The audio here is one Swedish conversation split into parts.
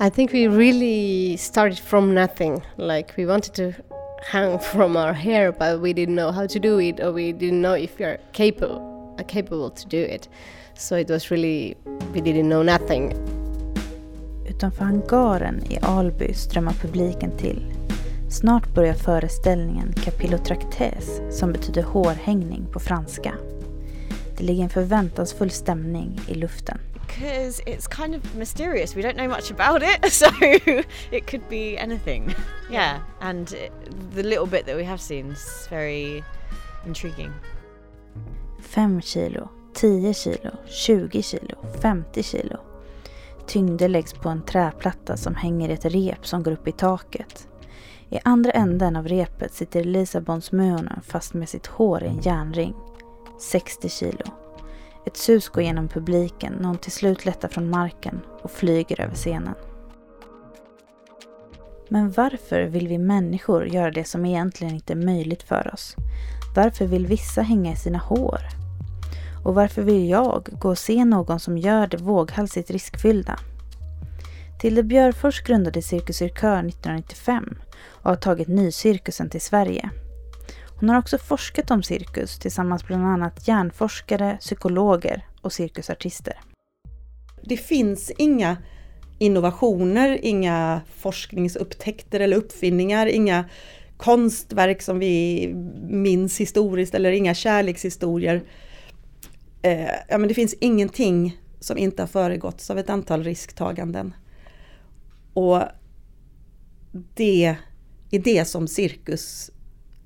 I think we really started from nothing. Like we wanted to hang from our hair, but we didn't know how to do it, or we didn't know if we are capable, are capable to do it. So it was really, we didn't know nothing. Utanför hangaren i Alby strömmar publiken till. Snart börjar föreställningen Capillotractès som betyder hårhängning på franska. Det ligger en förväntansfull stämning i luften. because it's kind of mysterious. We don't know much about it, so it could be anything. Yeah, and the little bit that we have seen is very intriguing. 5 kilo, 10 kilo, 20 kilo, 50 kilo. Tyngder läggs på en träplatta som hänger i ett rep som går upp i taket. I andra änden av repet sitter Lisabons Mönen fast med sitt hår i en järnring. 60 kilo. Ett sus går genom publiken när hon till slut lättar från marken och flyger över scenen. Men varför vill vi människor göra det som egentligen inte är möjligt för oss? Varför vill vissa hänga i sina hår? Och varför vill jag gå och se någon som gör det våghalsigt riskfyllda? Tilde Björfors grundade Cirkus Cirkör 1995 och har tagit nycirkusen till Sverige. Hon har också forskat om cirkus tillsammans bland annat hjärnforskare, psykologer och cirkusartister. Det finns inga innovationer, inga forskningsupptäckter eller uppfinningar, inga konstverk som vi minns historiskt eller inga kärlekshistorier. Eh, ja, men det finns ingenting som inte har föregåtts av ett antal risktaganden. Och det är det som cirkus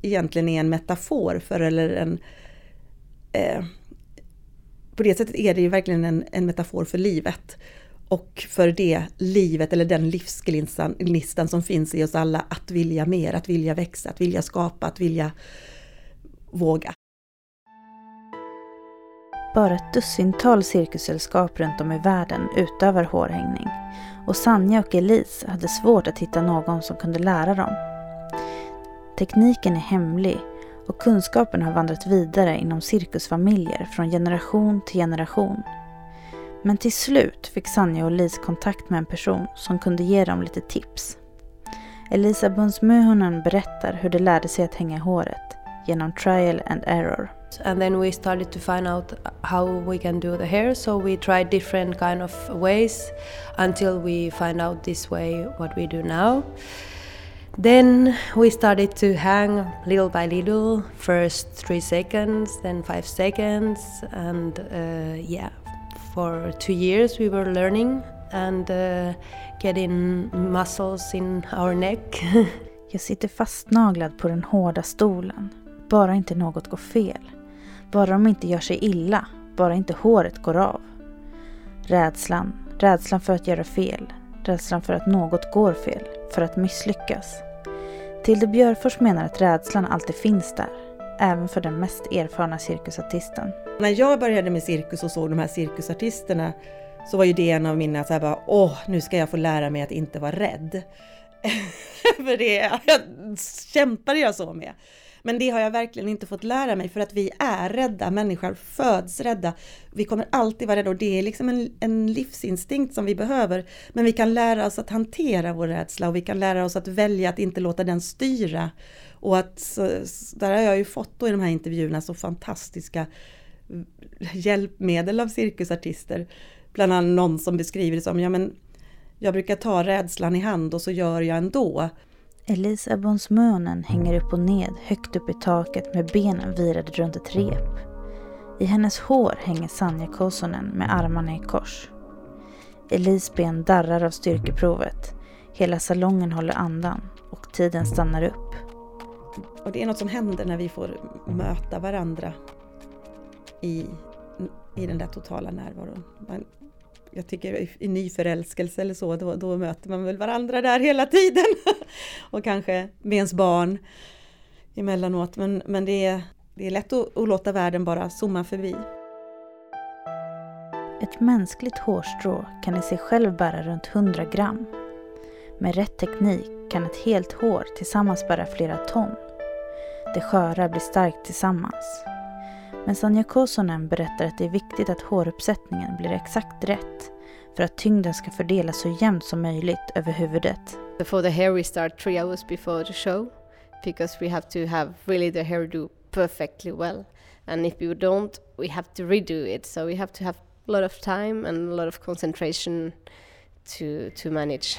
egentligen är en metafor för eller en... Eh, på det sättet är det ju verkligen en, en metafor för livet. Och för det livet eller den livsgnistan som finns i oss alla att vilja mer, att vilja växa, att vilja skapa, att vilja våga. Bara ett dussintal cirkussällskap runt om i världen utövar hårhängning och Sanja och Elise hade svårt att hitta någon som kunde lära dem. Tekniken är hemlig och kunskapen har vandrat vidare inom cirkusfamiljer från generation till generation. Men till slut fick Sanja och Lis kontakt med en person som kunde ge dem lite tips. Elisa Bunsmöhonen berättar hur de lärde sig att hänga håret genom trial and error. And then we started to find out how we can do the hair, so we tried different kind of ways until we find out this way what we do now. Then we started to hang little by little, first three seconds, then five seconds, and uh, yeah, for two years we were learning and uh, getting muscles in our neck. Jag sitter fastnaglad på den hårda stolen. Bara inte något går fel. Bara de inte gör sig illa. Bara inte håret går av. Rädslan. Rädslan för att göra fel. Rädslan för att något går fel. För att misslyckas. Tilde Björfors menar att rädslan alltid finns där. Även för den mest erfarna cirkusartisten. När jag började med cirkus och såg de här cirkusartisterna så var ju det en av mina så här bara, åh, nu ska jag få lära mig att inte vara rädd. för det kämpade jag så med. Men det har jag verkligen inte fått lära mig för att vi är rädda, människor föds rädda. Vi kommer alltid vara rädda och det är liksom en, en livsinstinkt som vi behöver. Men vi kan lära oss att hantera vår rädsla och vi kan lära oss att välja att inte låta den styra. Och att, där har jag ju fått då i de här intervjuerna så fantastiska hjälpmedel av cirkusartister. Bland annat någon som beskriver det som, ja men jag brukar ta rädslan i hand och så gör jag ändå. Elisa Bonsmönen hänger upp och ned högt upp i taket med benen virade runt ett rep. I hennes hår hänger Sanja Kosonen med armarna i kors. Elis ben darrar av styrkeprovet. Hela salongen håller andan och tiden stannar upp. Och det är något som händer när vi får möta varandra i, i den där totala närvaron. Man jag tycker i nyförälskelse eller så, då, då möter man väl varandra där hela tiden. och kanske med ens barn emellanåt. Men, men det, är, det är lätt att, att låta världen bara zooma förbi. Ett mänskligt hårstrå kan i sig själv bära runt 100 gram. Med rätt teknik kan ett helt hår tillsammans bära flera ton. Det sköra blir starkt tillsammans. Men Sanja Kosonen berättar att det är viktigt att håruppsättningen blir exakt rätt för att tyngden ska fördelas så jämnt som möjligt över huvudet. For the hair we start three hours before the show because we have to have really the hairdo perfectly well. And if we don't, we have to redo it. So we have to have a lot of time and a lot of concentration to, to manage.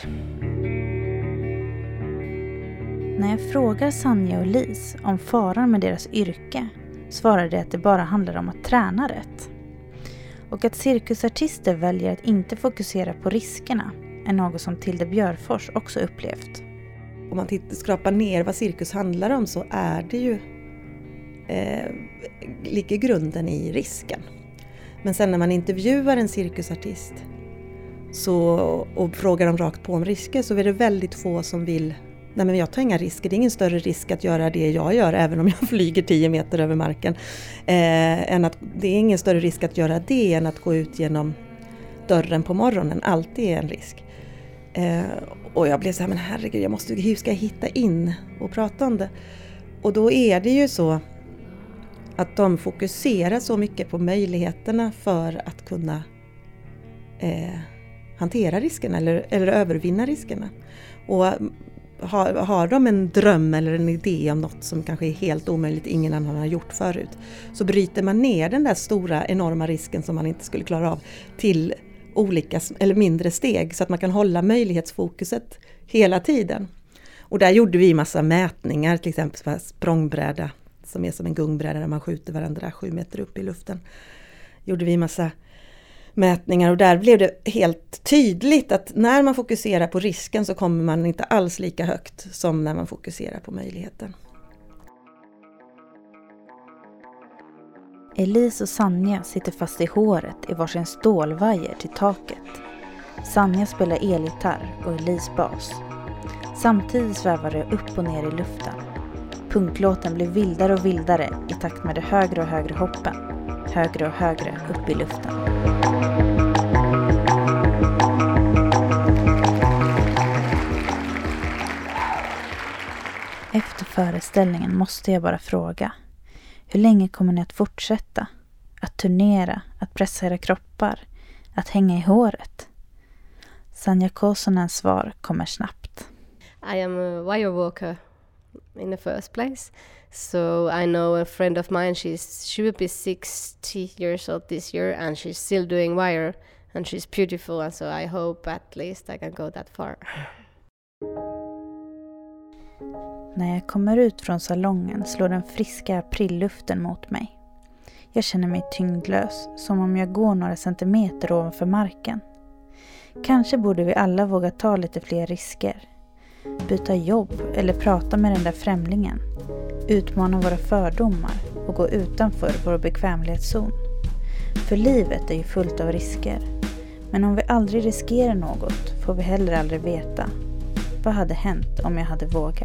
När jag frågar Sanja och Lis om faran med deras yrke svarade att det bara handlar om att träna rätt. Och att cirkusartister väljer att inte fokusera på riskerna är något som Tilde Björfors också upplevt. Om man tittar, skrapar ner vad cirkus handlar om så är det ju eh, ligger grunden i risken. Men sen när man intervjuar en cirkusartist så, och frågar dem rakt på om risker så är det väldigt få som vill Nej men jag tar inga risker, det är ingen större risk att göra det jag gör även om jag flyger 10 meter över marken. Eh, än att, det är ingen större risk att göra det än att gå ut genom dörren på morgonen, alltid är en risk. Eh, och jag blev så här, men herregud, jag måste, hur ska jag hitta in och prata om det? Och då är det ju så att de fokuserar så mycket på möjligheterna för att kunna eh, hantera riskerna eller, eller övervinna riskerna. Och har, har de en dröm eller en idé om något som kanske är helt omöjligt, ingen annan har gjort förut, så bryter man ner den där stora enorma risken som man inte skulle klara av till olika eller mindre steg så att man kan hålla möjlighetsfokuset hela tiden. Och där gjorde vi massa mätningar, till exempel språngbräda som är som en gungbräda där man skjuter varandra sju meter upp i luften. Gjorde vi massa mätningar och där blev det helt tydligt att när man fokuserar på risken så kommer man inte alls lika högt som när man fokuserar på möjligheten. Elise och Sanja sitter fast i håret i varsin stålvajer till taket. Sanja spelar elgitarr och Elise bas. Samtidigt svävar det upp och ner i luften. Punklåten blir vildare och vildare i takt med de högre och högre hoppen. Högre och högre upp i luften. Föreställningen måste jag bara fråga. Hur länge kommer ni att fortsätta? Att turnera, att pressa era kroppar, att hänga i håret? Sanja Kosonens svar kommer snabbt. I am a wire walker in the first place. So I know a friend of mine, she's she will be 60 years old this year and she's still doing wire and she's beautiful and so I hope at least I can go that far. När jag kommer ut från salongen slår den friska aprilluften mot mig. Jag känner mig tyngdlös, som om jag går några centimeter ovanför marken. Kanske borde vi alla våga ta lite fler risker. Byta jobb eller prata med den där främlingen. Utmana våra fördomar och gå utanför vår bekvämlighetszon. För livet är ju fullt av risker. Men om vi aldrig riskerar något får vi heller aldrig veta. Vad hade hänt om jag hade vågat?